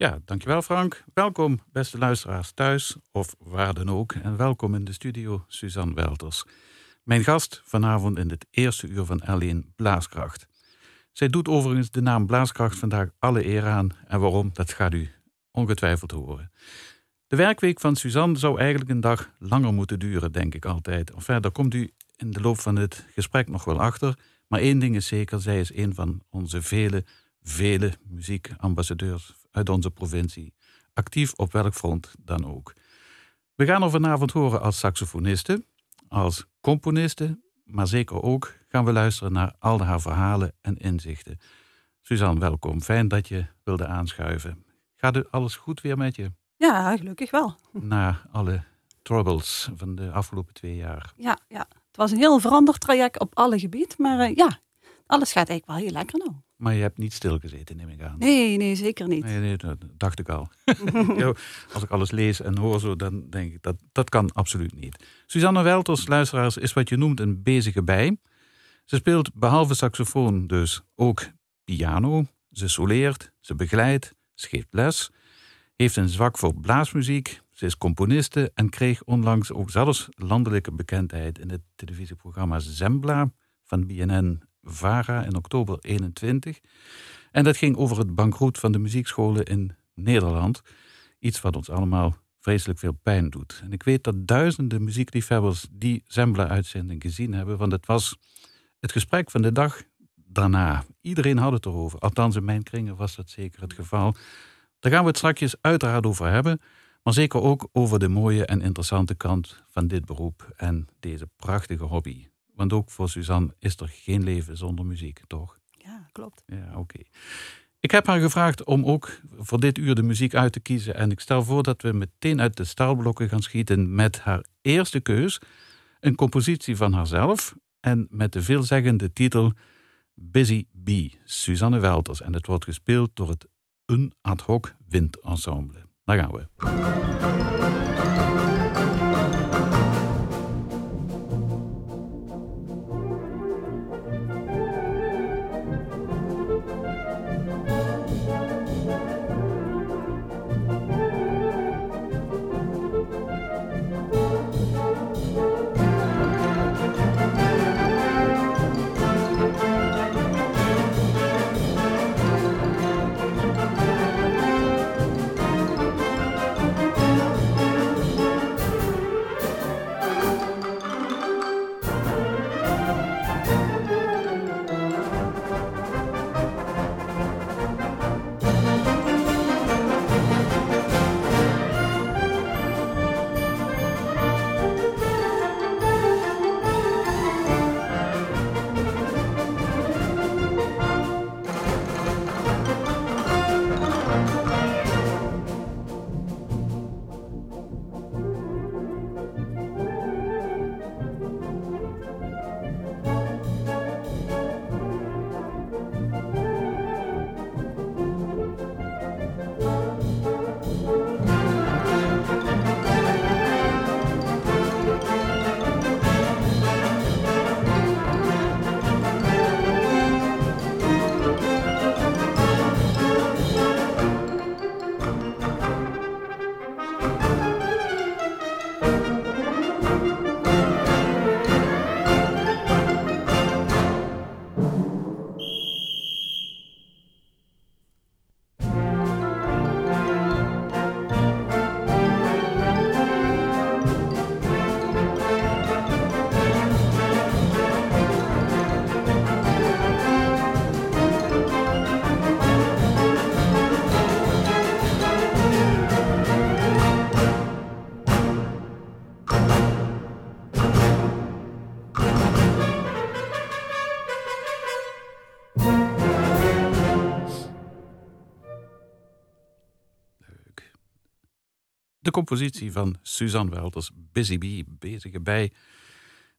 Ja, dankjewel Frank. Welkom beste luisteraars thuis of waar dan ook. En welkom in de studio Suzanne Welters. Mijn gast vanavond in het eerste uur van L1 Blaaskracht. Zij doet overigens de naam Blaaskracht vandaag alle eer aan. En waarom, dat gaat u ongetwijfeld horen. De werkweek van Suzanne zou eigenlijk een dag langer moeten duren, denk ik altijd. Enfin, daar komt u in de loop van het gesprek nog wel achter. Maar één ding is zeker, zij is een van onze vele, vele muziekambassadeurs uit onze provincie. Actief op welk front dan ook. We gaan er vanavond horen als saxofoniste, als componiste, maar zeker ook gaan we luisteren naar al haar verhalen en inzichten. Suzanne, welkom. Fijn dat je wilde aanschuiven. Gaat alles goed weer met je? Ja, gelukkig wel. Na alle troubles van de afgelopen twee jaar. Ja, ja. het was een heel veranderd traject op alle gebieden. Maar uh, ja, alles gaat eigenlijk wel heel lekker nou. Maar je hebt niet stilgezeten, neem ik aan. Nee, nee, zeker niet. Nee, nee dat dacht ik al. Als ik alles lees en hoor zo, dan denk ik dat dat kan absoluut niet. Suzanne Welters, luisteraars, is wat je noemt een bezige bij. Ze speelt behalve saxofoon dus ook piano. Ze soleert, ze begeleidt, ze geeft les. Heeft een zwak voor blaasmuziek. Ze is componiste en kreeg onlangs ook zelfs landelijke bekendheid in het televisieprogramma Zembla van BNN VARA in oktober 21. En dat ging over het bankroet van de muziekscholen in Nederland. Iets wat ons allemaal vreselijk veel pijn doet. En ik weet dat duizenden muziekliefhebbers die Zembla-uitzending gezien hebben, want het was het gesprek van de dag daarna. Iedereen had het erover. Althans, in mijn kringen was dat zeker het geval. Daar gaan we het straks uiteraard over hebben. Maar zeker ook over de mooie en interessante kant van dit beroep en deze prachtige hobby. Want ook voor Suzanne is er geen leven zonder muziek, toch? Ja, klopt. Ja, oké. Ik heb haar gevraagd om ook voor dit uur de muziek uit te kiezen. En ik stel voor dat we meteen uit de startblokken gaan schieten met haar eerste keus. Een compositie van haarzelf en met de veelzeggende titel Busy Bee, Suzanne Welters. En het wordt gespeeld door het Un Ad Hoc Windensemble. Daar gaan we. Compositie van Suzanne Welters, Busy Bee, bezige bij.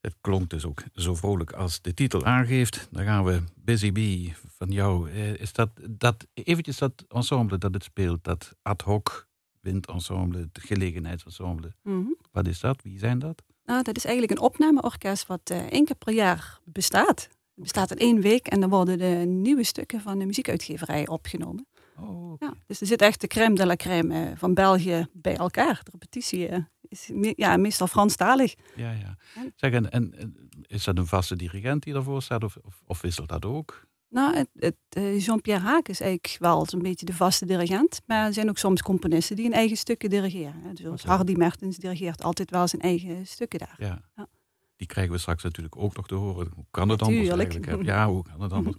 Het klonk dus ook zo vrolijk als de titel aangeeft. Dan gaan we Busy Bee van jou. Eh, is dat, dat eventjes dat ensemble dat het speelt, dat ad hoc windensemble, het gelegenheidsensemble. Mm Wat is dat? Wie zijn dat? Nou, dat is eigenlijk een opnameorkest wat uh, één keer per jaar bestaat. Het bestaat in één week en dan worden de nieuwe stukken van de muziekuitgeverij opgenomen. Oh. Ja, dus er zit echt de crème de la crème eh, van België bij elkaar. De repetitie eh, is me- ja, meestal Franstalig. ja, ja. Zeg, en, en is dat een vaste dirigent die daarvoor staat of, of, of wisselt dat ook? Nou, het, het, eh, Jean-Pierre Haak is eigenlijk wel zo'n beetje de vaste dirigent. Maar er zijn ook soms componisten die hun eigen stukken dirigeren. hè. Zoals Oké. Hardy Mertens dirigeert altijd wel zijn eigen stukken daar. Ja. Ja. Die krijgen we straks natuurlijk ook nog te horen. Hoe kan het anders eigenlijk? Ja, hoe kan het anders?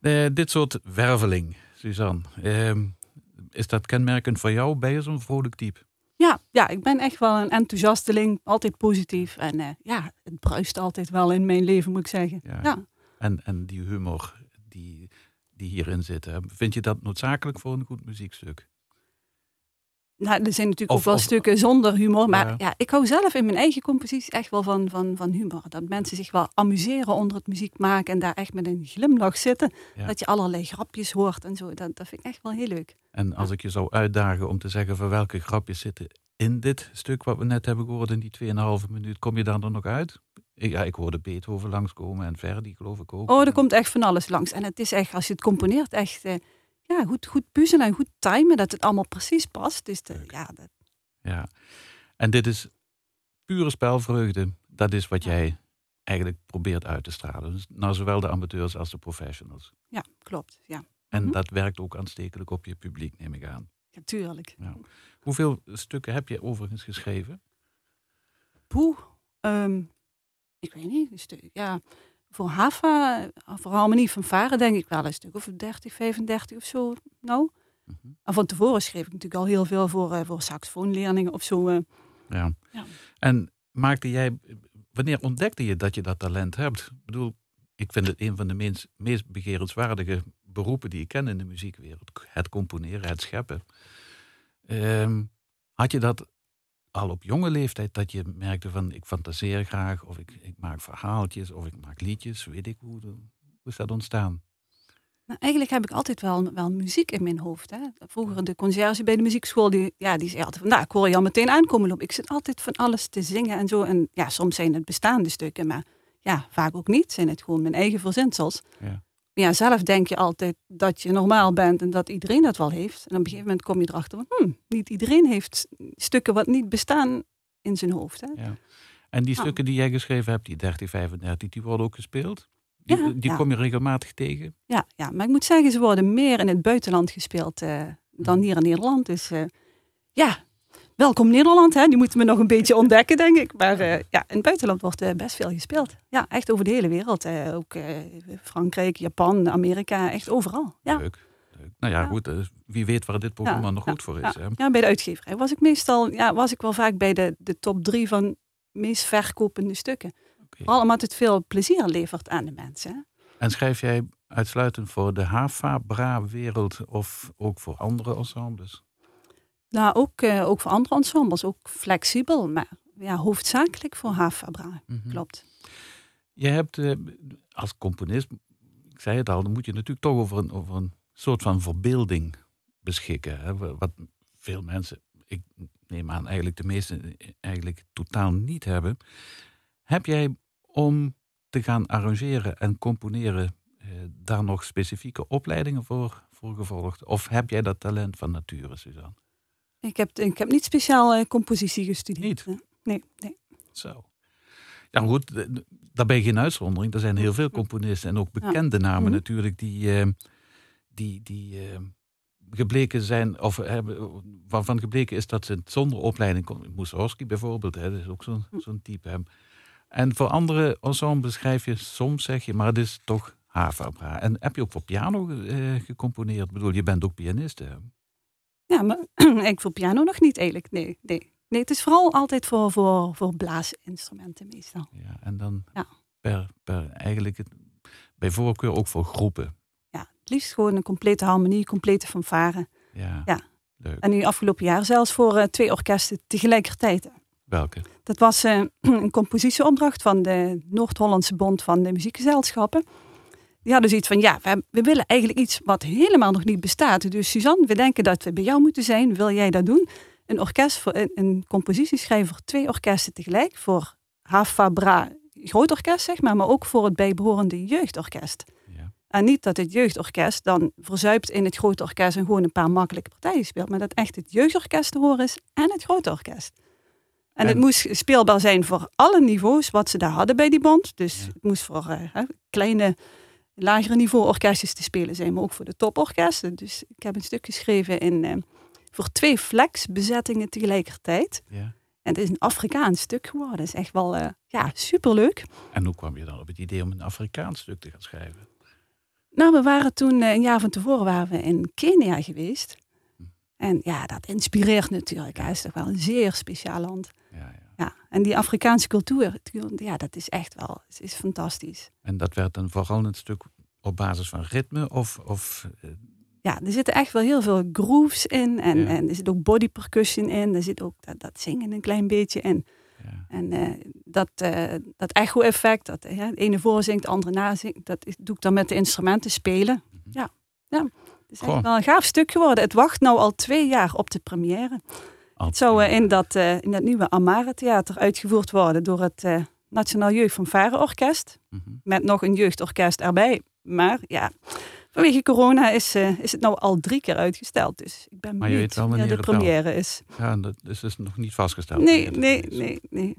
Dit soort werveling, Suzanne. ehm, is dat kenmerkend voor jou? Ben je zo'n vrolijk type? Ja, ja, ik ben echt wel een enthousiasteling. Altijd positief. En eh, ja, het bruist altijd wel in mijn leven, moet ik zeggen. Ja. Ja. En, en die humor die, die hierin zit. hè, Vind je dat noodzakelijk voor een goed muziekstuk? Nou, er zijn natuurlijk Of- ook wel of- stukken zonder humor. Maar Ja. ja. ik hou zelf in mijn eigen composities echt wel van, van, van humor. Dat mensen zich wel amuseren onder het muziek maken. En daar echt met een glimlach zitten. Ja. Dat je allerlei grapjes hoort en zo. Dat, dat vind ik echt wel heel leuk. En als ik je zou uitdagen om te zeggen van welke grapjes zitten in dit stuk wat we net hebben gehoord in die 2,5 minuut, kom je daar dan nog uit? Ik, ja, ik hoorde Beethoven langskomen en Verdi geloof ik ook. Oh, er komt echt van alles langs. En het is echt, als je het componeert, echt eh, ja, goed, goed puzzelen en goed timen. Dat het allemaal precies past. Dus de, ja, dat, Ja. En dit is pure spelvreugde. Dat is wat Ja. jij eigenlijk probeert uit te stralen. Dus naar zowel de amateurs als de professionals. ja, klopt. Ja, En Mhm. dat werkt ook aanstekelijk op je publiek, neem ik aan. natuurlijk. Hoeveel stukken heb je overigens geschreven? Poeh, ehm, ik weet niet. een stuk- ja, voor Hava, eh, voor Harmonie van Varen, denk ik wel een stuk of 30, 35 of zo. Nou, Mhm. en van tevoren schreef ik natuurlijk al heel veel voor, eh, voor saxofoonleerlingen of zo. eh. Ja. Ja. En maakte jij, wanneer ontdekte je dat je dat talent hebt? Ik bedoel, ik vind het een van de meest, meest begerenswaardige beroepen die ik ken in de muziekwereld. Het componeren, het scheppen. Ehm, had je dat al op jonge leeftijd, dat je merkte van ik fantaseer graag, of ik, ik maak verhaaltjes, of ik maak liedjes, weet ik hoe, hoe is dat ontstaan? Nou, eigenlijk heb ik altijd wel, wel muziek in mijn hoofd. Hè. Vroeger de conciërge bij de muziekschool, die, ja, die zei altijd van, nou, ik hoor je al meteen aankomen op. Ik zit altijd van alles te zingen en zo. En ja, soms zijn het bestaande stukken, maar ja, vaak ook niet. Zijn het gewoon mijn eigen verzinsels. Ja. Ja, zelf denk je altijd dat je normaal bent en dat iedereen dat wel heeft. En op een gegeven moment kom je erachter van, hm, niet iedereen heeft stukken wat niet bestaan in zijn hoofd. Hè. Ja. En die Oh. stukken die jij geschreven hebt, die 30, 35, die worden ook gespeeld? Die, Ja, die ja. kom je regelmatig tegen? Ja, ja, maar ik moet zeggen, ze worden meer in het buitenland gespeeld eh, dan Mhm. hier in Nederland. Dus eh, ja, welkom Nederland. Hè? Die moeten we nog een beetje ontdekken, denk ik. Maar eh, ja, in het buitenland wordt eh, best veel gespeeld. Ja, echt over de hele wereld. eh, ook Frankrijk, Japan, Amerika, echt overal. Ja. Leuk. Leuk. Nou ja, Ja. goed. wie weet waar dit programma Ja, nog goed voor is. Hè? Ja, bij de uitgeverij was ik meestal, ja, was ik wel vaak bij de, de top drie van meest verkopende stukken. Oké. Vooral omdat het veel plezier levert aan de mensen. En schrijf jij uitsluitend voor de HAFA-Bra-wereld of ook voor andere ensembles? Nou, ook, eh, ook voor andere ensembles, ook flexibel, maar ja, hoofdzakelijk voor Havabra. Mhm. Klopt. Je hebt eh, als componist, ik zei het al, dan moet je natuurlijk toch over een, over een soort van verbeelding beschikken. Hè? wa- Wat veel mensen, ik neem aan eigenlijk de meeste eigenlijk totaal niet hebben. Heb jij om te gaan arrangeren en componeren eh, daar nog specifieke opleidingen voor, voor gevolgd? Of heb jij dat talent van nature, Suzanne? Ik heb, ik heb niet speciaal eh, compositie gestudeerd. Niet? Nee, nee. Zo. Ja, goed, daar ben je geen uitzondering. Er zijn heel veel componisten en ook bekende namen Mhm. natuurlijk die, eh, die, die eh, gebleken zijn, of hebben, waarvan gebleken is dat ze het zonder opleiding kon. Mussorgsky bijvoorbeeld, hè, dat is ook zo'n zo'n type. Hè. En voor andere ensembles schrijf je soms, zeg je, maar het is toch Havabra. En heb je ook voor piano eh, gecomponeerd? Ik bedoel, je bent ook pianist, hè? Ja, maar ik voor piano nog niet eigenlijk. Nee, nee. Nee, het is vooral altijd voor, voor, voor blaasinstrumenten meestal. Ja, en dan Ja. per, per eigenlijk het, bij voorkeur ook voor groepen. Ja, het liefst gewoon een complete harmonie, complete fanfare. Ja, Ja. leuk. En nu afgelopen jaar zelfs voor eh, twee orkesten tegelijkertijd. Welke? Dat was eh, een compositieopdracht van de Noord-Hollandse Bond van de Muziekgezelschappen. Die hadden zoiets van, ja, we, we willen eigenlijk iets wat helemaal nog niet bestaat. Dus Suzanne, we denken dat we bij jou moeten zijn. Wil jij dat doen? Een orkest, voor, een, een compositie schrijven voor twee orkesten tegelijk. Voor Hafabra, groot orkest zeg maar, maar ook voor het bijbehorende jeugdorkest. Ja. En niet dat het jeugdorkest dan verzuipt in het grote orkest en gewoon een paar makkelijke partijen speelt. Maar dat echt het jeugdorkest te horen is en het grote orkest. En, En- het moest speelbaar zijn voor alle niveaus wat ze daar hadden bij die bond. Dus Ja. het moest voor eh, kleine, lagere niveau orkestjes te spelen zijn, maar ook voor de toporkesten. Dus ik heb een stuk geschreven in, eh, voor twee flexbezettingen tegelijkertijd. Ja. En het is een Afrikaans stuk geworden. Dat is echt wel eh, ja, superleuk. En hoe kwam je dan op het idee om een Afrikaans stuk te gaan schrijven? Nou, we waren toen eh, een jaar van tevoren waren we in Kenia geweest. En ja, dat inspireert natuurlijk. Hij is toch wel een zeer speciaal land. Ja, ja. Ja, en die Afrikaanse cultuur, ja, dat is echt wel, het is fantastisch. En dat werd dan vooral een stuk op basis van ritme of, of eh, Ja, er zitten echt wel heel veel grooves in. En, Ja. en er zit ook body percussion in. Er zit ook dat, dat zingen een klein beetje in. ja. En eh, dat, eh, dat echo-effect, dat eh, de ene voorzingt, de andere nazingt, dat is, doe ik dan met de instrumenten spelen. Ja, ja. Het is echt wel een gaaf stuk geworden. Het wacht nou al twee jaar op de première. Het zou eh, in, dat, eh, in dat nieuwe Amare Theater uitgevoerd worden door het eh, Nationaal Jeugd van Varen Orkest. Mhm. Met nog een jeugdorkest erbij. Maar ja, vanwege corona is, is het nou al drie keer uitgesteld. Dus ik ben Maar benieuwd wanneer de wel. première is. Ja, dat is dus nog niet vastgesteld. Nee, nee, nee, nee.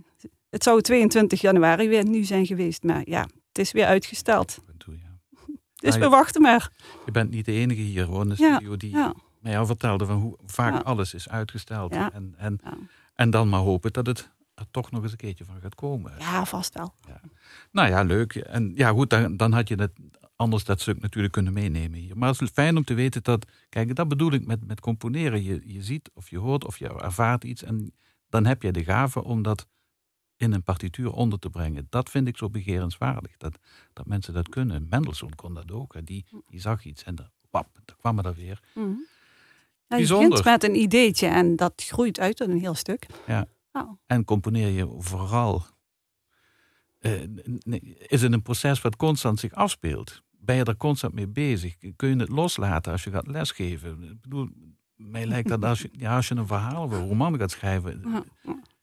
Het zou 22 januari weer nu zijn geweest. Maar ja, het is weer uitgesteld. Toe, ja. Dus Ah, we je- wachten maar. Je bent niet de enige hier gewoon in de Ja, studio die Ja, jou vertelde van hoe vaak Ja. alles is uitgesteld. Ja. En, en, Ja. en dan maar hopen dat het er toch nog eens een keertje van gaat komen. ja vast wel. Nou ja, leuk. En ja, goed, dan, dan had je dat, anders dat stuk natuurlijk kunnen meenemen hier. Maar het is fijn om te weten dat, kijk, dat bedoel ik met, met componeren. Je, je ziet of je hoort of je ervaart iets en dan heb je de gave om dat in een partituur onder te brengen. Dat vind ik zo begerenswaardig, dat, dat mensen dat kunnen. Mendelssohn kon dat ook. hè. Die, die zag iets en dan, wap, dan kwam er weer. Mhm. Ja, je Bijzonder. begint met een ideetje en dat groeit uit tot een heel stuk. Ja. Nou, En componeer je vooral. eh, is het een proces wat constant zich afspeelt? Ben je er constant mee bezig? Kun je het loslaten als je gaat lesgeven? Ik bedoel, mij lijkt dat als je, ja, als je een verhaal of een roman gaat schrijven. Ja,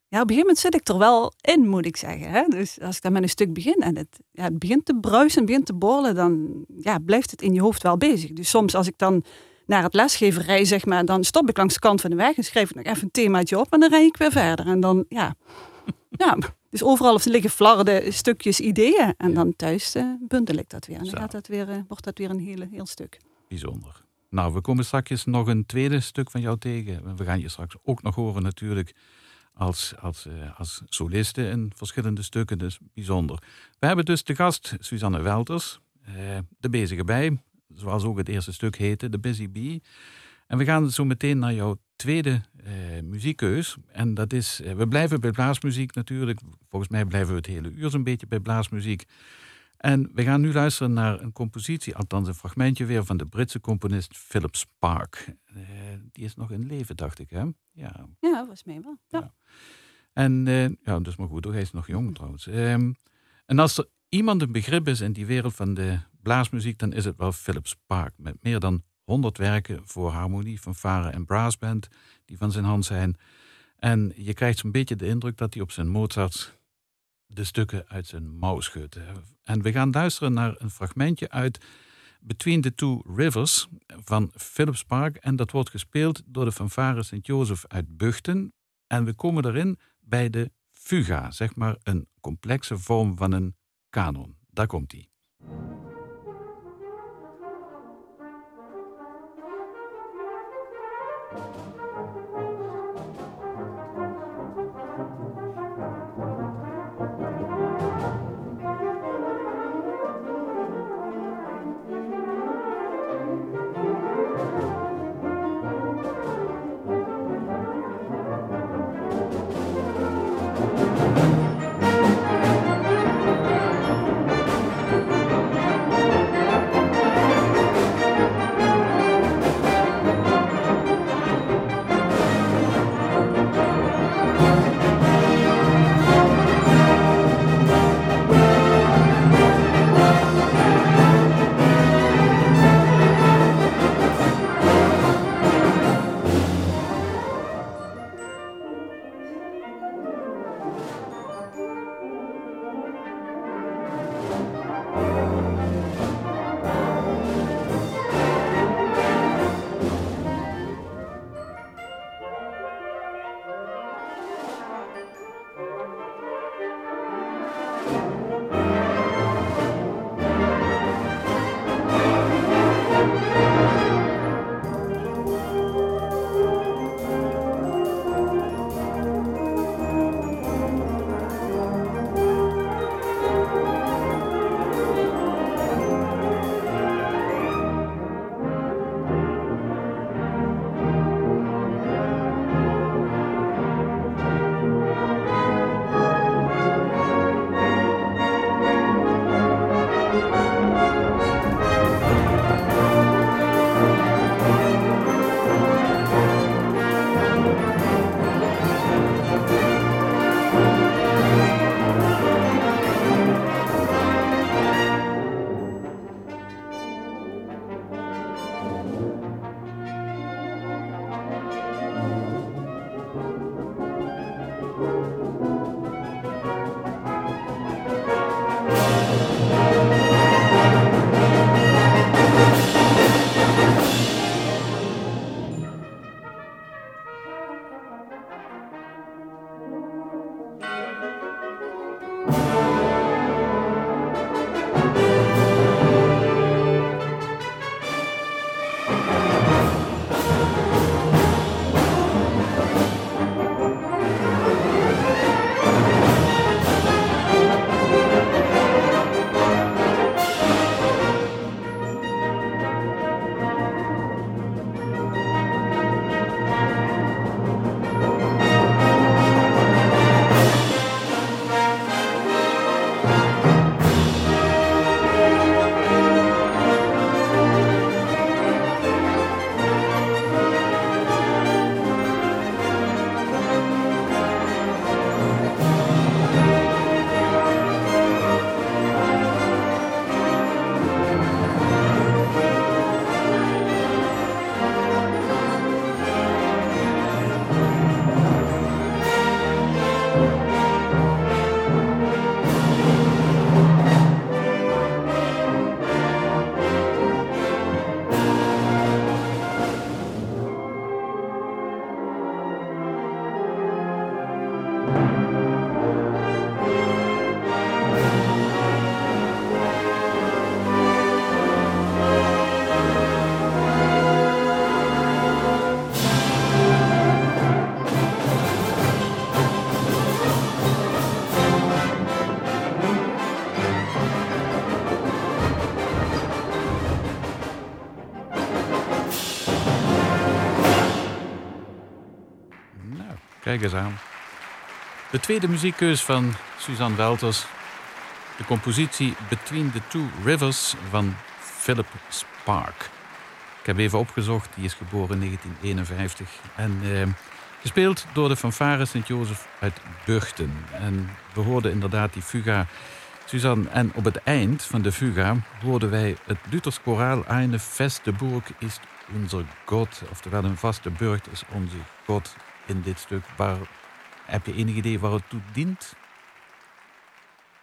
ja, op een gegeven moment zit ik er wel in, moet ik zeggen. Hè? Dus als ik dan met een stuk begin en het, ja, het begint te bruisen, begint te borrelen, dan ja, blijft het in je hoofd wel bezig. Dus soms als ik dan naar het lesgeven rij, zeg maar, dan stop ik langs de kant van de weg en schrijf ik nog even een themaatje op en dan rij ik weer verder. En dan, ja, ja dus overal liggen flarde stukjes ideeën en dan thuis eh, bundel ik dat weer. En dan gaat dat weer, eh, wordt dat weer een hele, heel stuk. Bijzonder. Nou, we komen straks nog een tweede stuk van jou tegen. We gaan je straks ook nog horen natuurlijk als, als, eh, als soliste in verschillende stukken. Dus bijzonder. We hebben dus de gast Suzanne Welters, de bezige bij, zoals ook het eerste stuk heette, de Busy Bee. En we gaan zo meteen naar jouw tweede eh, muziekkeus. En dat is, eh, we blijven bij blaasmuziek natuurlijk. Volgens mij blijven we het hele uur zo'n beetje bij blaasmuziek. En we gaan nu luisteren naar een compositie, althans een fragmentje weer van de Britse componist Philip Spark. Eh, die is nog in leven, dacht ik, hè? Ja. Ja, volgens mij wel. Ja. Ja. En eh, ja, dat is maar goed, hij is nog jong trouwens. Ehm, en als er iemand een begrip is in die wereld van de blaasmuziek, dan is het wel Philip Spark. Met meer dan 100 werken voor harmonie, fanfare en brassband die van zijn hand zijn. En je krijgt zo'n beetje de indruk dat hij op zijn Mozart de stukken uit zijn mouw schudt. En we gaan luisteren naar een fragmentje uit Between the Two Rivers van Philip Spark. En dat wordt gespeeld door de fanfare Sint-Jozef uit Buchten. En we komen erin bij de fuga, zeg maar een complexe vorm van een kanon. Daar komt hij. De tweede muziekkeus van Suzanne Welters. De compositie Between the Two Rivers van Philip Spark. Ik heb even opgezocht, die is geboren in 1951. En eh, gespeeld door de fanfare Sint-Jozef uit Burgten. En we hoorden inderdaad die fuga Suzanne. En op het eind van de fuga hoorden wij het Luthers koraal Eine feste Burg is onze God. Oftewel, een vaste burcht is onze God in dit stuk. Waar, heb je enig idee waar het toe dient?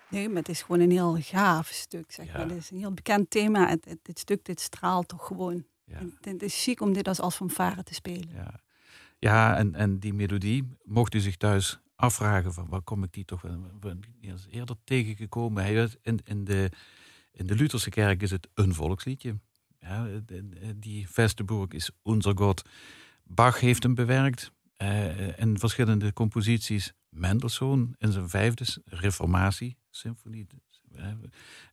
Nee, maar het is gewoon een heel gaaf stuk. Zeg maar. Het is een heel bekend thema. Het, het- dit stuk dit straalt toch gewoon. Ja. En Het is chic om dit als, als fanfare te spelen. Ja, ja en, en die melodie, mocht u zich thuis afvragen van waar kom ik die toch wel- eerder tegengekomen. Hij in, in, de, in de Lutherse kerk is het een volksliedje. Ja, die Vesteburg is onze God. Bach heeft hem bewerkt eh, in verschillende composities. Mendelssohn in zijn vijfde s- reformatie symfonie. Eh,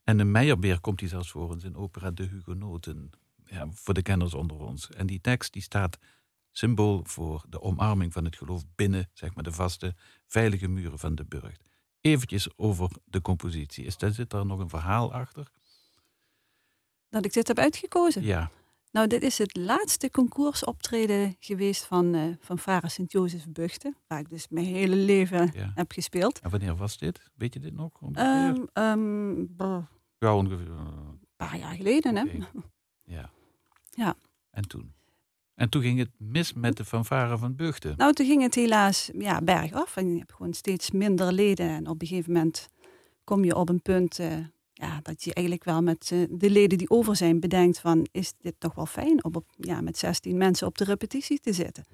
En de Meyerbeer komt hij zelfs voor in zijn opera De Hugenoten. Ja, voor de kenners onder ons. En die tekst die staat symbool voor de omarming van het geloof binnen zeg maar, de vaste, veilige muren van de burcht. Eventjes over de compositie. Is, zit daar nog een verhaal achter? Dat ik dit heb uitgekozen. Ja, Nou, dit is het laatste concoursoptreden geweest van, eh van Varen Sint-Jozef Buchten. Waar ik dus mijn hele leven ja. heb gespeeld. En wanneer was dit? Weet je dit nog? Ehm ehm, ja, ongeveer. eh, een paar jaar geleden, hè? Ja. Ja. En toen? En toen ging het mis met de fanfare van Buchten. Nou, toen ging het helaas ja, bergaf. En je hebt gewoon steeds minder leden. En op een gegeven moment kom je op een punt eh, ja, dat je eigenlijk wel met eh, de leden die over zijn bedenkt van... is dit toch wel fijn om op, ja, met 16 mensen op de repetitie te zitten?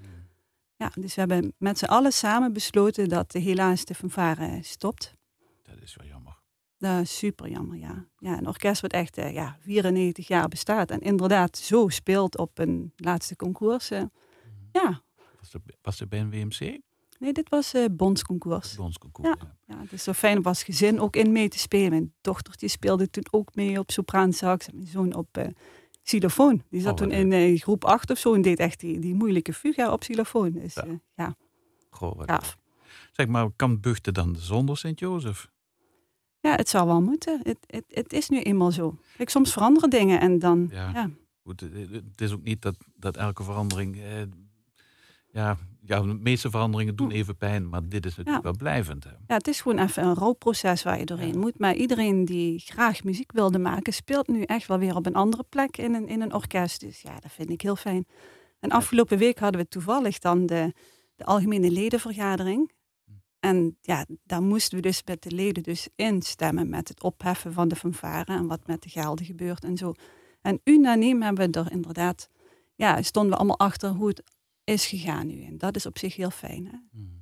Ja, dus we hebben met z'n allen samen besloten dat eh, helaas de fanfare stopt. Dat is wel jammer. Dat is super jammer, ja. ja een orkest wat echt eh, ja, 94 jaar bestaat en inderdaad zo speelt op een laatste concours. eh. ja, Was het, was het bij een WMC? Nee, dit was eh bondsconcours. Bondsconcours. Ja. Ja, het is zo fijn om als gezin ook in mee te spelen. Mijn dochtertje speelde toen ook mee op sopraansax. En mijn zoon op xylofoon. Die zat Oh, toen in eh, groep 8 of zo en deed echt die, die moeilijke fuga op xylofoon. Dus Ja. ja, ja Goh, wat gaaf. Zeg maar, kan Buchten dan zonder Sint-Jozef? Ja, het zou wel moeten. Het, het, het is nu eenmaal zo. Kijk, soms veranderen dingen en dan... Ja. Ja. Goed, het is ook niet dat, dat elke verandering. Eh, ja, ja, de meeste veranderingen doen Hm. even pijn, maar dit is natuurlijk Ja. wel blijvend. Hè? Ja, het is gewoon even een rouwproces waar je doorheen Ja. moet. Maar iedereen die graag muziek wilde maken, speelt nu echt wel weer op een andere plek in een, in een orkest. Dus ja, dat vind ik heel fijn. En afgelopen week hadden we toevallig dan de, de algemene ledenvergadering. En ja, daar moesten we dus met de leden dus instemmen met het opheffen van de fanfare en wat met de gelden gebeurt en zo. En unaniem hebben we er inderdaad, ja, stonden we allemaal achter hoe het is gegaan nu. En dat is op zich heel fijn. Hè?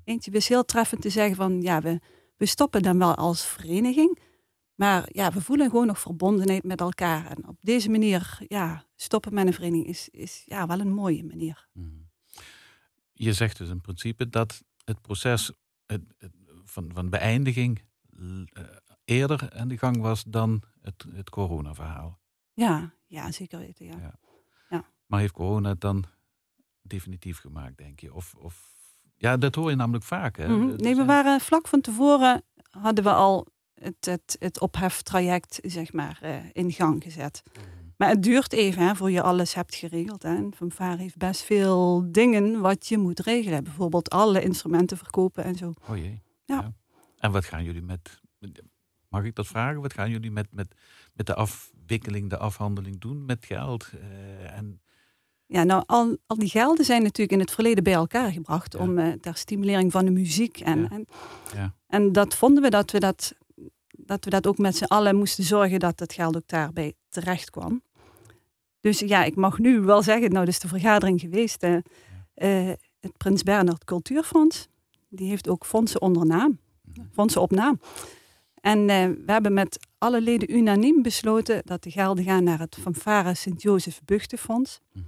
Eentje wist heel treffend te zeggen van ja, we, we stoppen dan wel als vereniging. Maar ja, we voelen gewoon nog verbondenheid met elkaar. En op deze manier ja, stoppen met een vereniging is, is ja, wel een mooie manier. Mhm. Je zegt dus in principe dat het proces het, het- van, van beëindiging eh, eerder aan de gang was dan het, het corona-verhaal. Ja, ja zeker weten. Ja. Ja. Ja. Maar heeft corona dan definitief gemaakt, denk je? Of, of, ja, dat hoor je namelijk vaak. Hè? Mhm. Nee, we waren vlak van tevoren hadden we al het, het, het opheftraject zeg maar, eh, in gang gezet. Mhm. Maar het duurt even hè, voor je alles hebt geregeld. Hè. Een fanfare heeft best veel dingen wat je moet regelen. Bijvoorbeeld alle instrumenten verkopen en zo. Oh jee. Ja. En wat gaan jullie met, met- mag ik dat vragen? Wat gaan jullie met, met, met de afwikkeling, de afhandeling doen met geld? Eh, en, Ja, nou, al, al die gelden zijn natuurlijk in het verleden bij elkaar gebracht Ja. om eh, ter stimulering van de muziek. En, Ja. en, Ja. en dat vonden we dat we dat, dat we dat ook met z'n allen moesten zorgen dat het geld ook daarbij terecht kwam. Dus ja, ik mag nu wel zeggen, nou, dus de vergadering geweest. eh, het Prins Bernhard Cultuurfonds, die heeft ook fondsen onder naam, fondsen op naam. En we hebben met alle leden unaniem besloten dat de gelden gaan naar het Fanfare Sint-Jozef Buchtenfonds. Mhm.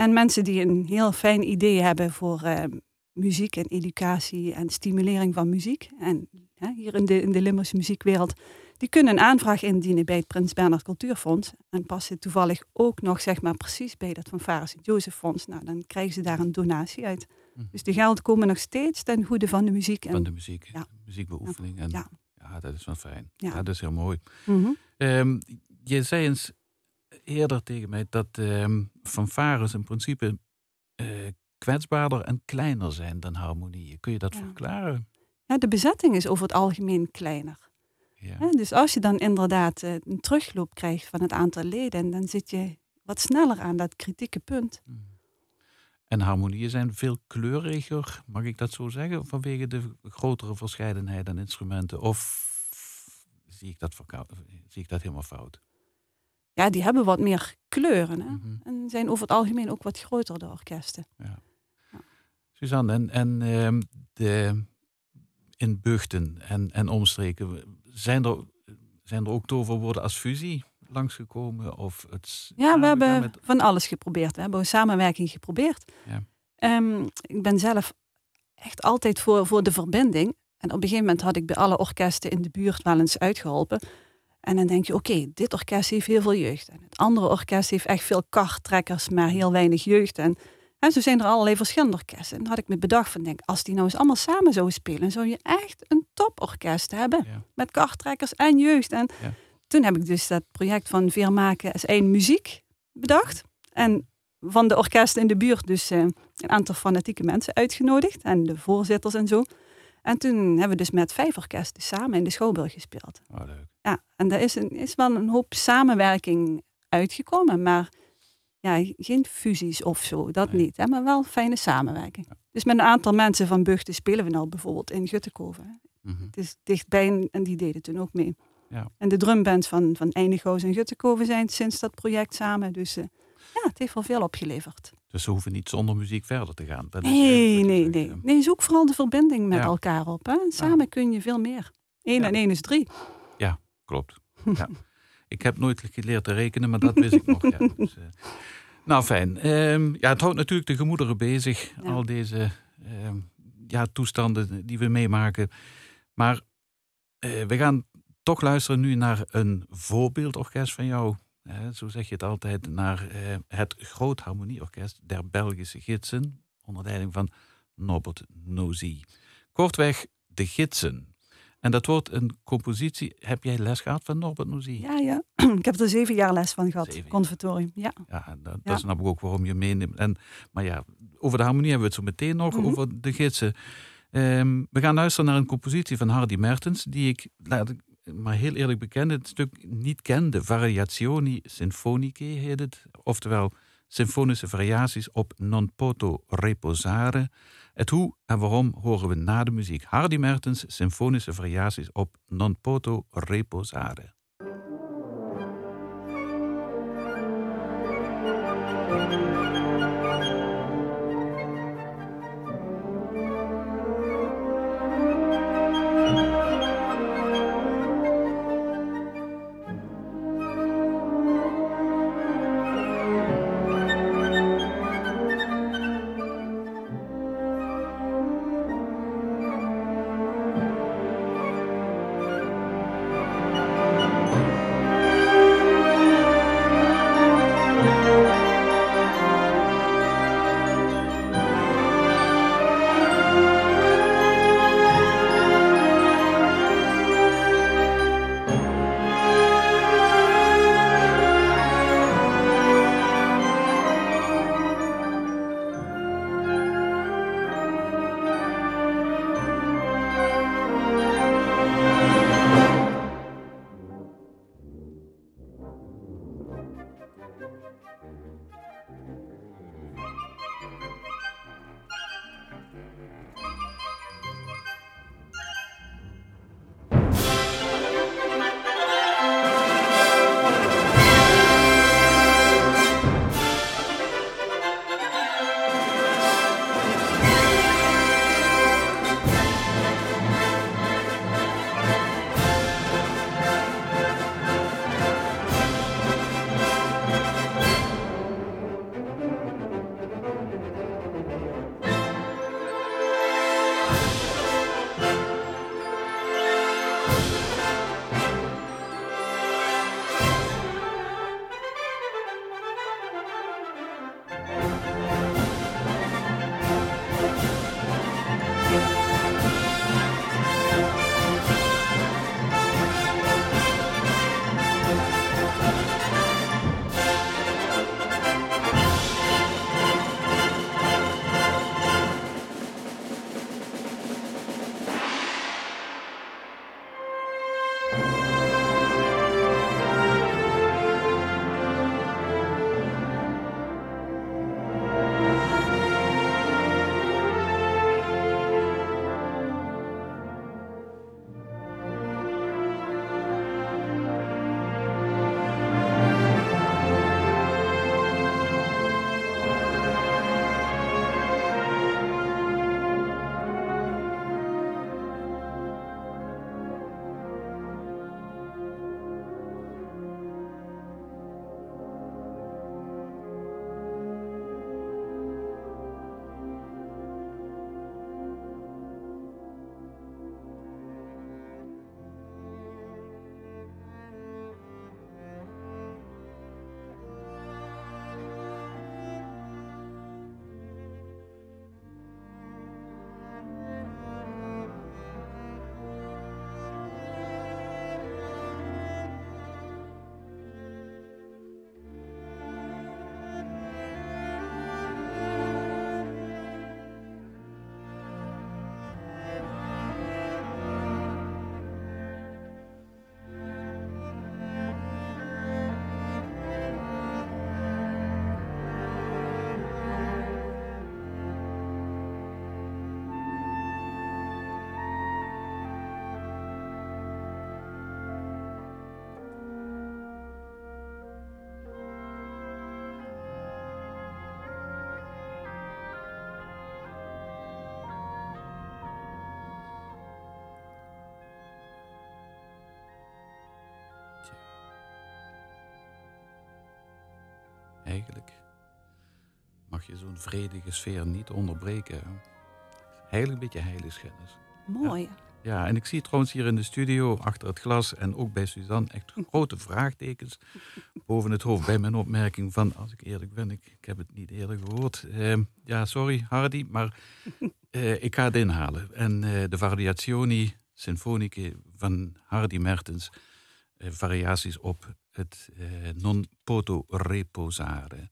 En mensen die een heel fijn idee hebben voor eh, muziek en educatie en stimulering van muziek. En hier in de, in de Limburgse muziekwereld, die kunnen een aanvraag indienen bij het Prins Bernhard Cultuurfonds. En passen toevallig ook nog zeg maar precies bij dat van Fanfare Sint-Jozef Fonds. Nou, dan krijgen ze daar een donatie uit. Mhm. Dus die gelden komen nog steeds ten goede van de muziek. En, Van de muziek, Ja. muziekbeoefening. En, ja. Ja. dat is wel fijn. Ja. Dat is heel mooi. Mhm. Ehm, je zei eens eerder tegen mij dat ehm fanfares in principe eh, kwetsbaarder en kleiner zijn dan harmonieën. Kun je dat Ja. verklaren? Ja, de bezetting is over het algemeen kleiner. Ja. Dus als je dan inderdaad eh, een terugloop krijgt van het aantal leden, dan zit je wat sneller aan dat kritieke punt. Mhm. En harmonieën zijn veel kleuriger, mag ik dat zo zeggen, vanwege de grotere verscheidenheid aan instrumenten? Of zie ik dat, zie ik dat helemaal fout? Ja, die hebben wat meer kleuren. Hè? Mhm. En zijn over het algemeen ook wat groter, de orkesten. Suzanne, en, en ehm, de, in buchten en, en omstreken, zijn er, zijn er ook toverwoorden als fusie langsgekomen? Of het Ja, we hebben met- van alles geprobeerd. We hebben een samenwerking geprobeerd. Ja. Ehm, ik ben zelf echt altijd voor, voor de verbinding. En op een gegeven moment had ik bij alle orkesten in de buurt wel eens uitgeholpen. En dan denk je, oké, dit orkest heeft heel veel jeugd. En het andere orkest heeft echt veel karttrekkers, maar heel weinig jeugd. En, en zo zijn er allerlei verschillende orkesten. En dan had ik me bedacht van, denk, als die nou eens allemaal samen zouden spelen, zou je echt een toporkest hebben. Ja. Met karttrekkers en jeugd. En Ja. toen heb ik dus dat project van Veer maken als één muziek bedacht. En van de orkesten in de buurt dus eh, een aantal fanatieke mensen uitgenodigd. En de voorzitters en zo. En toen hebben we dus met vijf orkesten samen in de Schouwburg gespeeld. Oh, leuk. Ja, en daar is, een, is wel een hoop samenwerking uitgekomen. Maar ja, geen fusies of zo, dat Nee. niet. Hè, maar wel fijne samenwerking. Dus met een aantal mensen van Buchten spelen we nou bijvoorbeeld in Guttekoven. Mhm. Het is dichtbij en- die deden toen ook mee. Ja. En de drumbands van, van en Guttekoven zijn sinds dat project samen. Dus eh, ja, het heeft wel veel opgeleverd. Dus ze hoeven niet zonder muziek verder te gaan. Dat Nee, nee, nee. zoek vooral de verbinding met Ja. elkaar op. Hè. Samen kun je veel meer. Eén en één is drie. Klopt. Ja. Ik heb nooit geleerd te rekenen, maar dat wist ik nog. Ja. Dus, eh, nou, fijn. Ehm, ja, het houdt natuurlijk de gemoederen bezig. Ja. Al deze ehm, ja, toestanden die we meemaken. Maar eh, we gaan toch luisteren nu naar een voorbeeldorkest van jou. Zo zeg je het altijd, naar eh, het Groot Harmonieorkest der Belgische Gidsen. Onder leiding van Norbert Nozy. Kortweg, de Gidsen. En dat wordt een compositie. Heb jij les gehad van Norbert Nozy? Ja, ja. ik heb er zeven jaar les van gehad. Conservatorium, ja. Ja, dat, Ja. dat snap ik ook waarom je meeneemt. En, maar ja, over de harmonie hebben we het zo meteen nog, Mhm. over de gidsen. Ehm, we gaan luisteren naar een compositie van Hardy Mertens, die ik, laat ik maar heel eerlijk bekennen, het stuk niet kende. Variazioni Sinfoniche heet het, oftewel symfonische variaties op non poto reposare. Het hoe en waarom horen we na de muziek. Hardy Mertens, symfonische variaties op non poto reposare. Eigenlijk mag je zo'n vredige sfeer niet onderbreken. Eigenlijk een beetje heiligschennis. Mooi. Ja, en ik zie trouwens hier in de studio achter het glas en ook bij Suzanne echt grote vraagtekens boven het hoofd bij mijn opmerking van, als ik eerlijk ben, ik, ik heb het niet eerder gehoord. Eh, ja, sorry Hardy, maar eh, ik ga het inhalen. En eh, de Variazioni Sinfoniche van Hardy Mertens, variaties op het eh, Non Poto Reposare.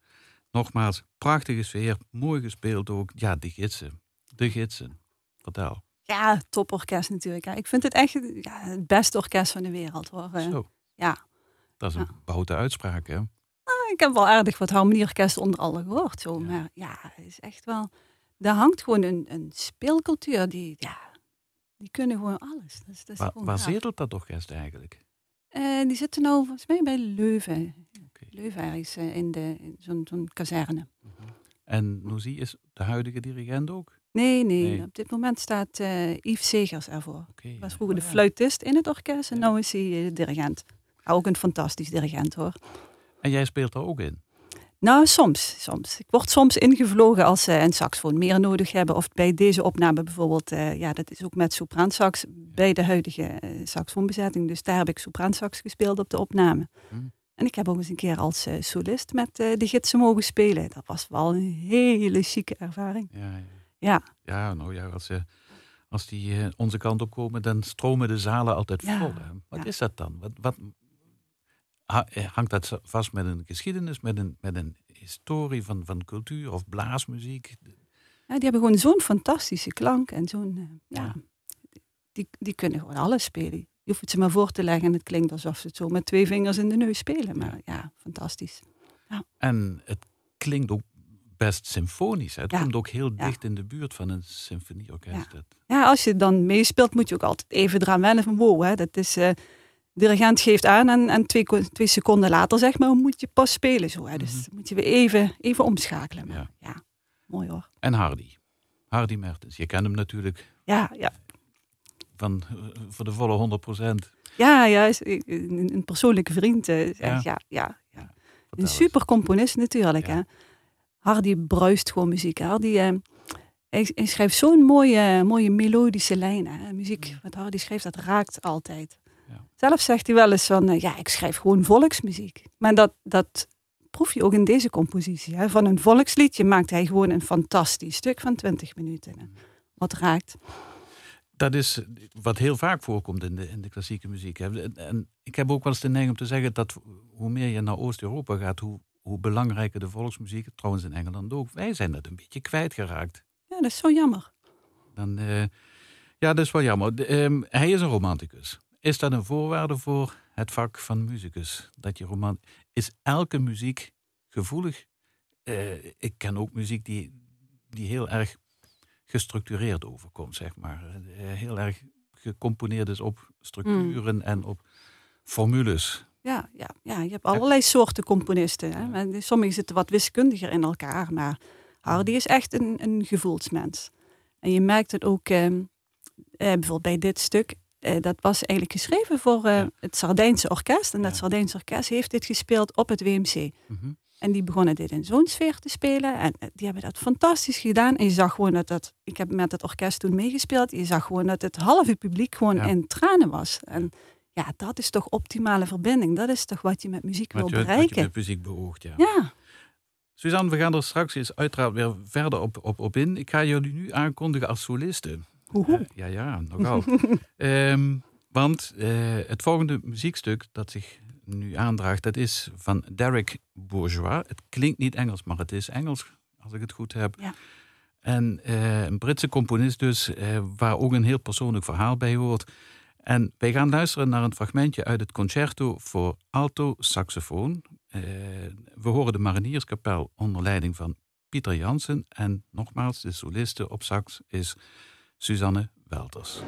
Nogmaals, prachtige sfeer, mooi gespeeld ook. Ja, de gidsen. De gidsen. Vertel. Ja, toporkest natuurlijk. hè. Ik vind het echt ja, het beste orkest van de wereld hoor. Eh, Zo, Ja. dat is een Ja. boute uitspraak, hè? Ah, Ik heb wel aardig wat harmonieorkesten onder alle gehoord. Zo. Ja. Maar ja, het is echt wel. Daar hangt gewoon een, een speelcultuur die, ja, die kunnen gewoon alles. Dus, dat is Waar, gewoon waar zetelt dat orkest eigenlijk? Eh, die zitten nou volgens mij bij Leuven. Leuven ergens eh, in, de, in zo'n zo'n kazerne. En Nozie is de huidige dirigent ook? Nee, nee, Nee. Op dit moment staat eh, Yves Segers ervoor. Hij was vroeger de ja. fluitist in het orkest en nu is hij eh, dirigent. Ook een fantastisch dirigent hoor. En jij speelt er ook in? Nou, soms, soms. Ik word soms ingevlogen als ze een saxofoon meer nodig hebben. Of bij deze opname bijvoorbeeld, eh, ja, dat is ook met sopraansax bij de huidige eh, saxofoonbezetting. Dus daar heb ik sopraansax gespeeld op de opname. Hm. En ik heb ook eens een keer als eh, solist met eh, de gidsen mogen spelen. Dat was wel een hele chique ervaring. Ja, ja. Ja, ja nou ja, als, ze als die eh, onze kant op komen, dan stromen de zalen altijd Ja, vol. Hè? Wat is dat dan? Wat, wat, eh, hangt dat vast met een geschiedenis, met een, met een historie van, van cultuur of blaasmuziek? Ja, die hebben gewoon zo'n fantastische klank en zo'n, eh, ja, Ja. die, die kunnen gewoon alles spelen. Je hoeft het ze maar voor te leggen en het klinkt alsof ze het zo met twee vingers in de neus spelen. Maar ja, fantastisch. En het klinkt ook best symfonisch. Hè? Het Ja. komt ook heel Ja. dicht in de buurt van een symfonieorkest. Ja, als je dan meespeelt moet je ook altijd even eraan wennen van wow, hè, dat is... eh dirigent geeft aan en, en twee, twee seconden later zeg maar moet je pas spelen. Zo, hè. Dus Mhm. moet je weer even, even omschakelen. Maar, Ja. ja. mooi hoor. En Hardy. Hardy Mertens. Je kent hem natuurlijk Ja, ja. van, eh, voor de volle 100 procent. Ja, ja, is een, een persoonlijke vriend. eh, echt, ja. Ja, ja, Een super componist natuurlijk. Ja. Hè. Hardy bruist gewoon muziek. Hardy, eh, hij, schrijft zo'n mooie, mooie melodische lijnen. Muziek wat Hardy schrijft, dat raakt altijd. Ja. Zelf zegt hij wel eens van, eh, ja, ik schrijf gewoon volksmuziek. Maar dat, dat proef je ook in deze compositie. Hè. Van een volksliedje maakt hij gewoon een fantastisch stuk van 20 minuten. hè. Wat raakt. Dat is wat heel vaak voorkomt in de, in de klassieke muziek. hè. En- En ik heb ook wel eens de neiging om te zeggen dat hoe meer je naar Oost-Europa gaat, hoe, hoe belangrijker de volksmuziek, trouwens in Engeland ook, wij zijn dat een beetje kwijtgeraakt. Ja, dat is zo jammer. Dan, eh, ja, dat is wel jammer. De, ehm, hij is een romanticus. Is dat een voorwaarde voor het vak van muzikus? Dat je roman is elke muziek gevoelig? Eh, ik ken ook muziek die, die heel erg gestructureerd overkomt, zeg maar. Eh, heel erg gecomponeerd is op structuren en op formules. Ja, ja, ja, je hebt allerlei soorten componisten. Hè? Ja. Sommigen zitten wat wiskundiger in elkaar, maar Hardy is echt een, een gevoelsmens. En je merkt het ook ehm, eh, bijvoorbeeld bij dit stuk. Eh, dat was eigenlijk geschreven voor eh, Ja. het Sardijnse orkest. En dat Ja. Sardijnse orkest heeft dit gespeeld op het WMC. Mhm. En die begonnen dit in zo'n sfeer te spelen. En eh, die hebben dat fantastisch gedaan. En je zag gewoon dat dat... Ik heb met het orkest toen meegespeeld. Je zag gewoon dat het halve publiek gewoon Ja. in tranen was. En ja, dat is toch optimale verbinding. Dat is toch wat je met muziek wil je, wat je bereiken. met muziek beoogt, ja. Ja, Suzanne, we gaan er straks eens uiteraard weer verder op, op, op in. Ik ga jullie nu aankondigen als solisten. Ja, ja, nogal. Ehm, want eh, het volgende muziekstuk dat zich nu aandraagt, dat is van Derek Bourgeois. Het klinkt niet Engels, maar het is Engels, als ik het goed heb. Ja. En eh, een Britse componist dus, eh, waar ook een heel persoonlijk verhaal bij hoort. En wij gaan luisteren naar een fragmentje uit het concerto voor alto saxofoon. We horen de Marinierskapel onder leiding van Pieter Jansen. En nogmaals, de soliste op sax is Suzanne Welters.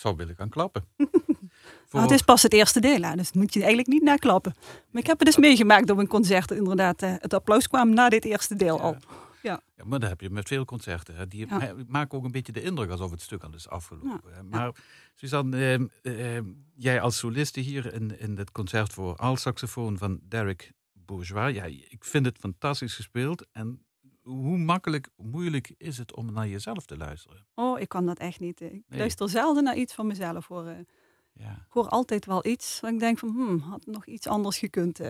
Zou willen gaan klappen. Maar het is pas het eerste deel, hè, dus moet je eigenlijk niet naklappen. Maar ik heb het dus meegemaakt op een concert. Inderdaad, eh, het applaus kwam na dit eerste deel al. Ja, maar dat heb je met veel concerten. Hè. Die Ja. maken ook een beetje de indruk alsof het stuk al is afgelopen. Maar Suzanne, eh, eh, jij als soliste hier in, in het concert voor alt-saxofoon van Derek Bourgeois. Ja, ik vind het fantastisch gespeeld. En hoe makkelijk, moeilijk is het om naar jezelf te luisteren? Oh, ik kan dat echt niet. Ik Nee. luister zelden naar iets van mezelf. Hoor. eh. Ja. Ik hoor altijd wel iets waar ik denk van, hmm, had nog iets anders gekund.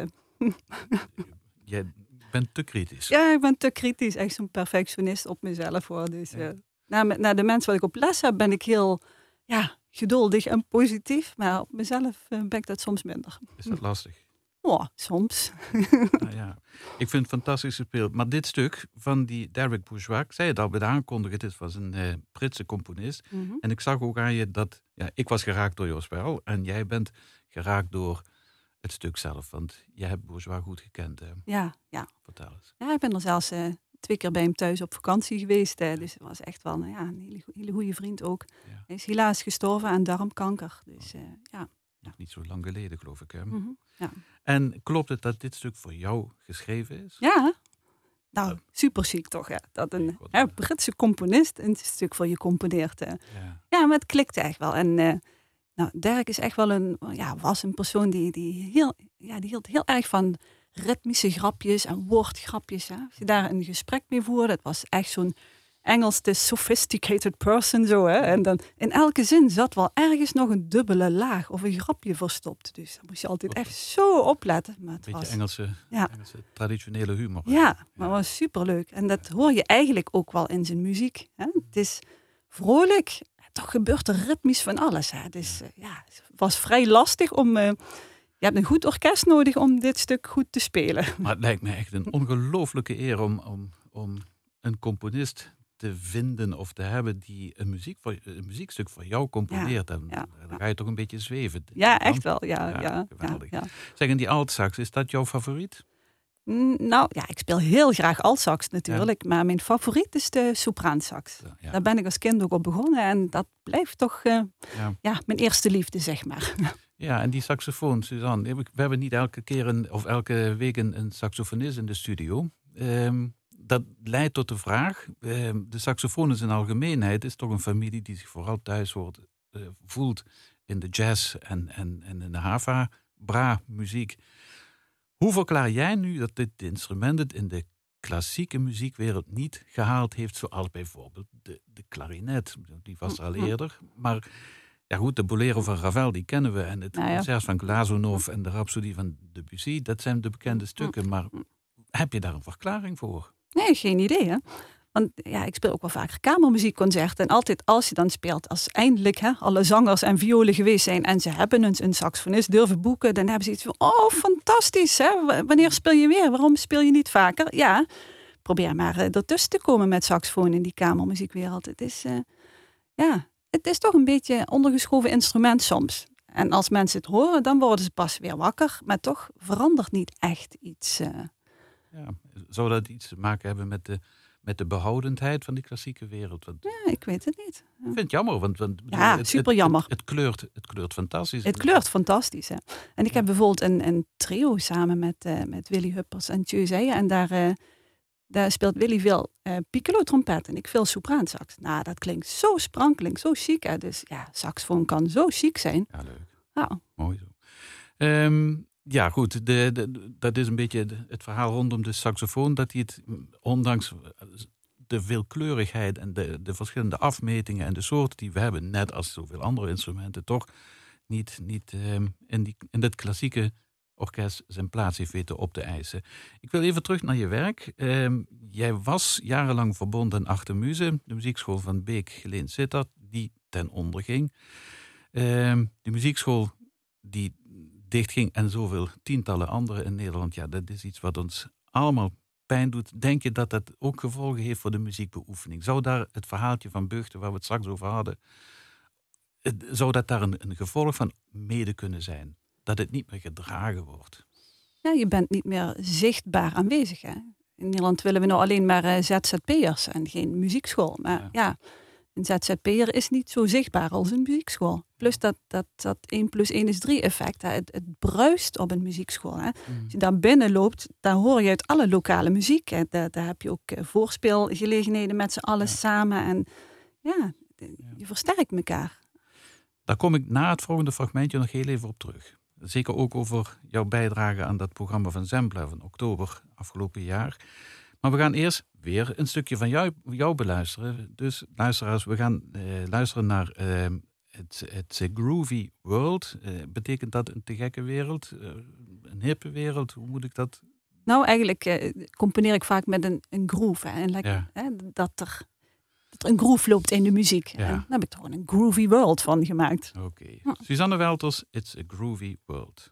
Jij bent te kritisch. Ja, ik ben te kritisch. Echt zo'n perfectionist op mezelf. Hoor. Dus, Ja. naar, naar de mensen waar ik op les heb, ben ik heel ja, geduldig en positief. Maar op mezelf eh, ben ik dat soms minder. Is dat lastig? Oh, soms. nou ja, ik vind het fantastisch gespeeld. Maar dit stuk van die Derek Bourgeois, ik zei het al bij de aankondiging, dit was een eh, Britse componist. Mhm. En ik zag ook aan je dat, ja, ik was geraakt door jouw spel en jij bent geraakt door het stuk zelf. Want jij hebt Bourgeois goed gekend. Hè? Ja, ja. Vertel eens. ja, ik ben er zelfs eh, twee keer bij hem thuis op vakantie geweest. eh, dus het was echt wel nou ja, een hele, hele goede vriend ook. Ja. Hij is helaas gestorven aan darmkanker. Dus eh, ja. Nog niet zo lang geleden, geloof ik. Hè? Mhm. En klopt het dat dit stuk voor jou geschreven is? ja, Nou, super chic toch, hè? Dat een hè. Britse componist een stuk voor je componeert. Ja. Ja, maar het klikt echt wel. En eh, nou, Dirk is echt wel een, ja, was een persoon die, die, heel, ja, die hield heel erg van ritmische grapjes en woordgrapjes. Hè. Als je daar een gesprek mee voerde, het was echt zo'n Engels, de sophisticated person zo. Hè. En dan in elke zin zat wel ergens nog een dubbele laag of een grapje verstopt. Dus daar moest je altijd echt zo opletten. Maar het Beetje was, Engelse, Ja. Engelse traditionele humor. ja, maar het was superleuk. En dat hoor je eigenlijk ook wel in zijn muziek. Hè? Het is vrolijk. Toch gebeurt er ritmisch van alles. Hè? Dus ja, het was vrij lastig om... eh, je hebt een goed orkest nodig om dit stuk goed te spelen. Maar het lijkt me echt een ongelooflijke eer om, om, om een componist te vinden of te hebben die een, muziek voor, een muziekstuk voor jou componeert. en, ja, dan ga je toch een beetje zweven. Ja, Dan- echt wel. Ja, Ja, geweldig. Zeg, en die altsax, is dat jouw favoriet? Nou ja, ik speel heel graag altsax natuurlijk. Maar mijn favoriet is de sopraansax. Daar ben ik als kind ook op begonnen. En dat blijft toch eh, Ja. mijn eerste liefde, zeg maar. Ja, en die saxofoon, Suzanne. We hebben niet elke keer een, of elke week een, een saxofonist in de studio. Ehm, dat leidt tot de vraag: ehm, de saxofoon in algemeenheid is toch een familie die zich vooral thuis hoort, eh, voelt in de jazz en, en, en in de Hava-bra-muziek. Hoe verklaar jij nu dat dit instrument het in de klassieke muziekwereld niet gehaald heeft, zoals bijvoorbeeld de, de klarinet? Die was er al Mhm. eerder, maar ja goed, de Bolero van Ravel, die kennen we. En het Nou ja. concert van Glazunov en de Rhapsodie van Debussy, dat zijn de bekende stukken. Maar heb je daar een verklaring voor? Nee, geen idee hè. Want ja, ik speel ook wel vaker kamermuziekconcerten. En altijd als je dan speelt, als eindelijk hè, alle zangers en violen geweest zijn en ze hebben een, een saxofonist durven boeken, dan hebben ze iets van, oh fantastisch hè, wanneer speel je weer? Waarom speel je niet vaker? Ja, probeer maar eh, ertussen te komen met saxofoon in die kamermuziekwereld. Het is, eh, ja, het is toch een beetje ondergeschoven instrument soms. En als mensen het horen, dan worden ze pas weer wakker. Maar toch verandert niet echt iets. eh. Ja, zou dat iets te maken hebben met de, met de behoudendheid van die klassieke wereld? Want, ja, ik weet het niet. Ik vind het jammer, want, want Ja, het, super jammer. Het, het kleurt, het kleurt fantastisch. Het kleurt fantastisch. Hè? En ik heb bijvoorbeeld een, een trio samen met, eh, met Willy Huppers en Tjeu Zeijen. En daar, eh, daar speelt Willy veel eh piccolo trompet en ik veel sopraansax. Nou, dat klinkt zo sprankelend, zo chic. Hè? Dus ja, saxofoon kan zo chic zijn. Ja, leuk. Mooi zo. Ehm, ja, goed. De, dat is een beetje het verhaal rondom de saxofoon. Dat hij het, ondanks de veelkleurigheid en de, de verschillende afmetingen en de soorten die we hebben, net als zoveel andere instrumenten, toch niet, niet ehm, in, die, in dat klassieke orkest zijn plaats heeft weten op te eisen. Ik wil even terug naar je werk. Ehm, jij was jarenlang verbonden aan Achtermuze, de muziekschool van Beek Geleen Sittard, die ten onder ging. Ehm, de muziekschool die dichtging en zoveel tientallen andere in Nederland. Ja, dat is iets wat ons allemaal pijn doet. Denk je dat dat ook gevolgen heeft voor de muziekbeoefening? Zou daar het verhaaltje van Beugten, waar we het straks over hadden, zou dat daar een, een gevolg van mede kunnen zijn? Dat het niet meer gedragen wordt? ja, je bent niet meer zichtbaar aanwezig. Hè? In Nederland willen we nou alleen maar eh, ZZP'ers en geen muziekschool. Maar Ja. ja. Een ZZP'er is niet zo zichtbaar als een muziekschool. Plus dat, dat, dat 1 plus 1 is 3 effect. Hè? Het, het bruist op een muziekschool. Hè? Als je daar binnen loopt, dan hoor je uit alle lokale muziek. Hè. Daar, daar heb je ook eh, voorspeelgelegenheden met z'n allen Ja. samen. En ja, je versterkt elkaar. Daar kom ik na het volgende fragmentje nog heel even op terug. Zeker ook over jouw bijdrage aan dat programma van Zembla van oktober afgelopen jaar. Maar we gaan eerst weer een stukje van jou, jou beluisteren. Dus luisteraars, we gaan eh, luisteren naar eh, het, het Groovy World. Eh, betekent dat een te gekke wereld? Eh, een hippe wereld? Hoe moet ik dat? Nou, eigenlijk eh, componeer ik vaak met een, een groove. Hè. En lekker, Ja. hè, dat, er, dat er een groove loopt in de muziek. Ja. En daar heb ik gewoon een groovy world van gemaakt. Oké. Ja. Suzanne Welters, It's a Groovy World.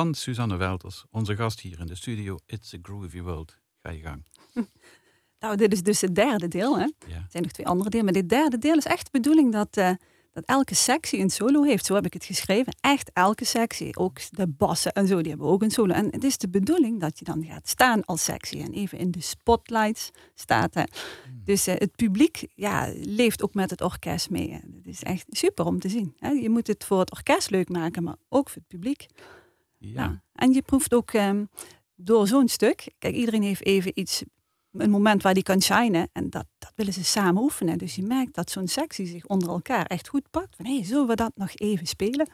Van Suzanne Welters, onze gast hier in de studio. It's a Groovy World. Ga je gang. Nou, dit is dus het derde deel. Hè? Ja. Er zijn nog twee andere delen. Maar dit derde deel is echt de bedoeling dat, eh, dat elke sectie een solo heeft. Zo heb ik het geschreven. Echt elke sectie. Ook de bassen en zo, die hebben ook een solo. En het is de bedoeling dat je dan gaat staan als sectie. En even in de spotlights staat. Hè. Dus eh, het publiek ja, leeft ook met het orkest mee. Het is echt super om te zien. Hè. Je moet het voor het orkest leuk maken, maar ook voor het publiek. Ja. Ja. En je proeft ook ehm, door zo'n stuk. Kijk, iedereen heeft even iets, een moment waar die kan shinen. En dat, dat willen ze samen oefenen. Dus je merkt dat zo'n sectie zich onder elkaar echt goed pakt. Van hé, hey, zullen we dat nog even spelen?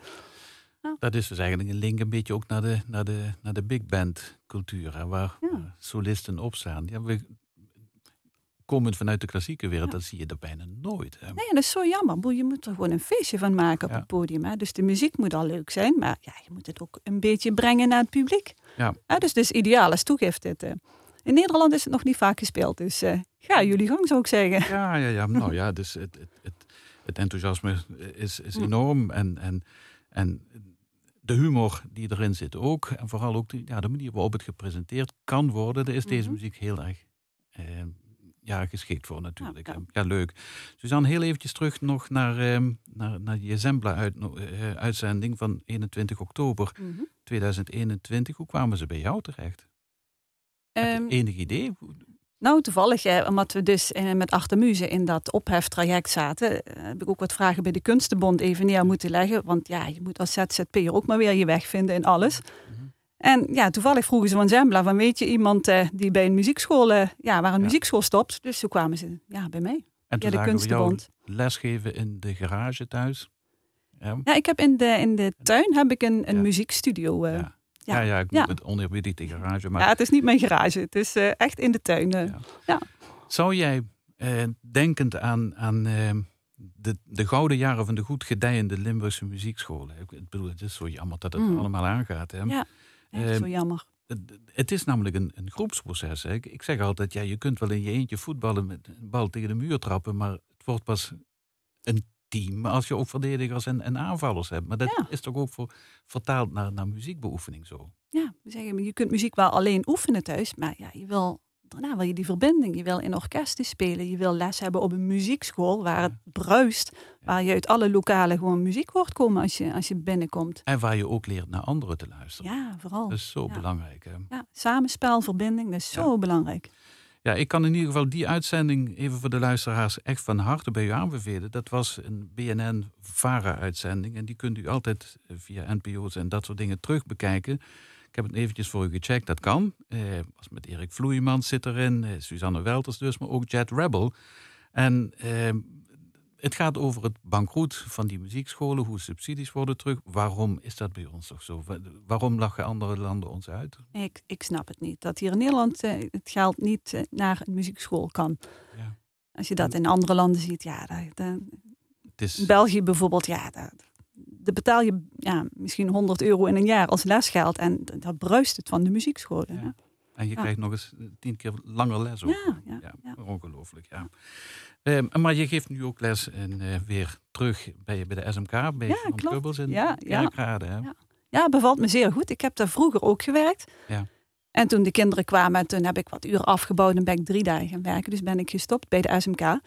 Dat is dus eigenlijk een link een beetje ook naar de, naar de, naar de big band cultuur. Hè, waar Ja. eh, solisten opstaan. Ja, we, komend vanuit de klassieke wereld, Ja. dat zie je er bijna nooit. Hè. Nee, dat is zo jammer. Je moet er gewoon een feestje van maken op Ja. het podium. Hè? Dus de muziek moet al leuk zijn. Maar ja, je moet het ook een beetje brengen naar het publiek. Ja. Dus is ideaal als toegift. Dit, eh. In Nederland is het nog niet vaak gespeeld. Dus eh, ga jullie gang, zou ik zeggen. Ja, ja, ja. Nou ja, dus het, het, het, het enthousiasme is, is Hm. enorm. En, en, en de humor die erin zit ook. En vooral ook de, ja, de manier waarop het gepresenteerd kan worden. Daar is deze Mhm. muziek heel erg eh, ja, geschikt voor natuurlijk. Ja, Ja, ja. leuk. Suzanne, heel eventjes terug nog naar, ehm, naar, naar je Zembla-uitzending van 21 oktober Mhm. 2021. Hoe kwamen ze bij jou terecht? Heb je enig idee? Nou, toevallig, eh, omdat we dus eh, met Achtermuze in dat opheftraject zaten, eh, heb ik ook wat vragen bij de Kunstenbond even neer moeten leggen. Want ja, je moet als ZZP'er ook maar weer je weg vinden in alles. Mhm. En ja, toevallig vroegen ze van Zembla, van weet je iemand eh, die bij een muziekschool, eh, ja, waar een Ja. muziekschool stopt. Dus zo kwamen ze ja, bij mij, En toen de jou Kunstenbond. lesgeven in de garage thuis. Ja, Ja, ik heb in de, in de tuin heb ik een, een Ja. muziekstudio. eh. ja. ja. ja. ja, ik Ja. het oneerbiedig de garage. Maar ja, het is niet mijn garage, het is echt in de tuin. Ja. zou jij, denkend aan, aan de, de gouden jaren van de goed gedijende Limburgse muziekscholen. Ik ik bedoel, het is zo jammer dat het Mm. allemaal aangaat. Hè? Ja. Echt Eh, zo jammer. Het, is namelijk een, een groepsproces. Hè? Ik, ik zeg altijd, ja, je kunt wel in je eentje voetballen met een bal tegen de muur trappen, maar het wordt pas een team als je ook verdedigers en, en aanvallers hebt. Maar dat Ja. is toch ook voor, vertaald naar, naar muziekbeoefening zo. Ja, we zeggen, je kunt muziek wel alleen oefenen thuis, maar ja, je wil, daarna wil je die verbinding. Je wil in orkesten spelen, je wil les hebben op een muziekschool waar het bruist, waar je uit alle lokalen gewoon muziek hoort komen als je, als je binnenkomt. En waar je ook leert naar anderen te luisteren. Ja, vooral. Dat is zo Ja. belangrijk. Hè? Ja, samenspel, verbinding, dat is Ja. zo belangrijk. Ja, ik kan in ieder geval die uitzending even voor de luisteraars echt van harte bij u aanbevelen. Dat was een BNN-VARA-uitzending en die kunt u altijd eh, via NPO's en dat soort dingen terug bekijken. Ik heb het eventjes voor u gecheckt, dat kan. Eh, was met Erik Vloeimans zit erin, eh, Suzanne Welters dus, maar ook Jet Rebel. En eh, het gaat over het bankroet van die muziekscholen, hoe subsidies worden terug. Waarom is dat bij ons toch zo? Wa- Waarom lachen andere landen ons uit? Ik, ik snap het niet. Dat hier in Nederland eh, het geld niet naar een muziekschool kan. Ja. Als je dat in andere landen ziet, ja, is, België bijvoorbeeld, ja, daar, daar betaal je ja, misschien 100 euro in een jaar als lesgeld. En dat bruist het van de muziekscholen. Ja. En je Ja. krijgt nog eens eh, tien keer langer les ook. Ja, ja, ongelooflijk. Ja. Ehm, maar je geeft nu ook les en eh, weer terug bij, bij de SMK, bij Ja, klopt. Kubbels in Ja, ja. Kerkrade. Ja. Ja, bevalt me zeer goed. Ik heb daar vroeger ook gewerkt. Ja. En toen de kinderen kwamen, toen heb ik wat uren afgebouwd en ben ik drie dagen gaan werken. Dus ben ik gestopt bij de SMK.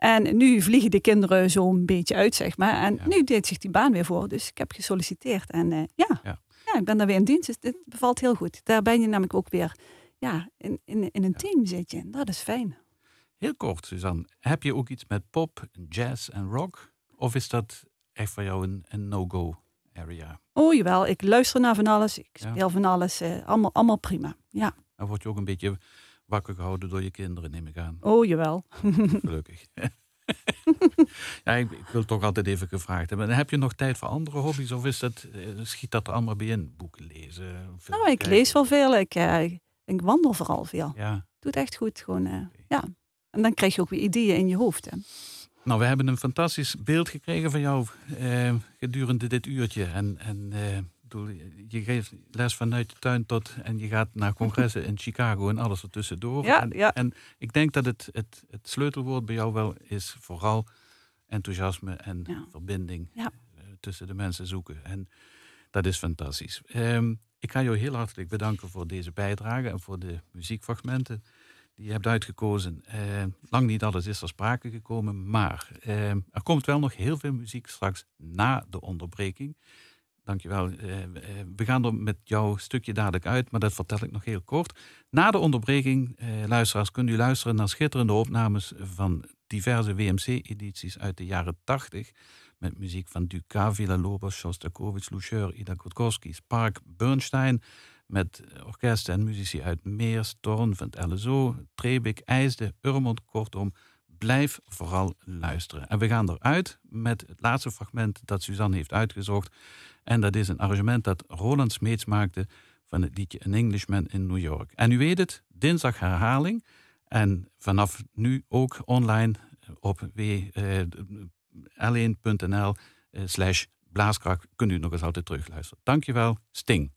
En nu vliegen de kinderen zo'n beetje uit, zeg maar. En Ja. nu deed zich die baan weer voor. Dus ik heb gesolliciteerd. En eh, ja. Ja. Ja. ik ben daar weer in dienst. Dus dit bevalt heel goed. Daar ben je namelijk ook weer ja, in, in, in een team zit je. En Dat is fijn. Heel kort, Suzanne. Heb je ook iets met pop, jazz en rock? Of is dat echt voor jou een, een no-go area? Oh jawel, ik luister naar van alles. Ik speel van alles. eh, allemaal, allemaal prima. Ja, Dan word je ook een beetje wakker gehouden door je kinderen, neem ik aan. oh jawel. Gelukkig. ja, ik, ik wil toch altijd even gevraagd hebben. En Heb je nog tijd voor andere hobby's? Of is dat, eh, schiet dat er allemaal bij in? Boeken lezen? Nou, ik lees wel veel. Ik, eh, ik wandel vooral veel. Ja. Doet echt goed. Gewoon, eh, ja. En dan krijg je ook weer ideeën in je hoofd. Hè. Nou, we hebben een fantastisch beeld gekregen van jou eh, gedurende dit uurtje. En, en je geeft les vanuit de tuin tot en je gaat naar congressen in Chicago en alles ertussendoor. Ja, en, ja. en ik denk dat het, het, het sleutelwoord bij jou wel is vooral enthousiasme en Ja. verbinding Ja. eh, tussen de mensen zoeken. En dat is fantastisch. Ehm, Ik ga jou heel hartelijk bedanken voor deze bijdrage en voor de muziekfragmenten die je hebt uitgekozen. Eh, lang niet alles is er sprake gekomen, maar eh, er komt wel nog heel veel muziek straks na de onderbreking. Dankjewel. Uh, we gaan er met jouw stukje dadelijk uit, maar dat vertel ik nog heel kort. Na de onderbreking, uh, luisteraars, kunt u luisteren naar schitterende opnames van diverse WMC-edities uit de jaren 80. Met muziek van Dukas, Villa-Lobos, Shostakovich, Lucheur, Ida Kotkovsky, Spark, Bernstein. Met orkesten en muzici uit Meers, Torn, Van LSO, Trebik, IJsde, Urmond. Kortom, blijf vooral luisteren. En we gaan eruit met het laatste fragment dat Suzanne heeft uitgezocht. En dat is een arrangement dat Roland Smeets maakte van het liedje An Englishman in New York. En u weet het, dinsdag herhaling. En vanaf nu ook online op w1.nl eh, slash blaaskracht kunt u nog eens altijd terugluisteren. Dankjewel, Sting.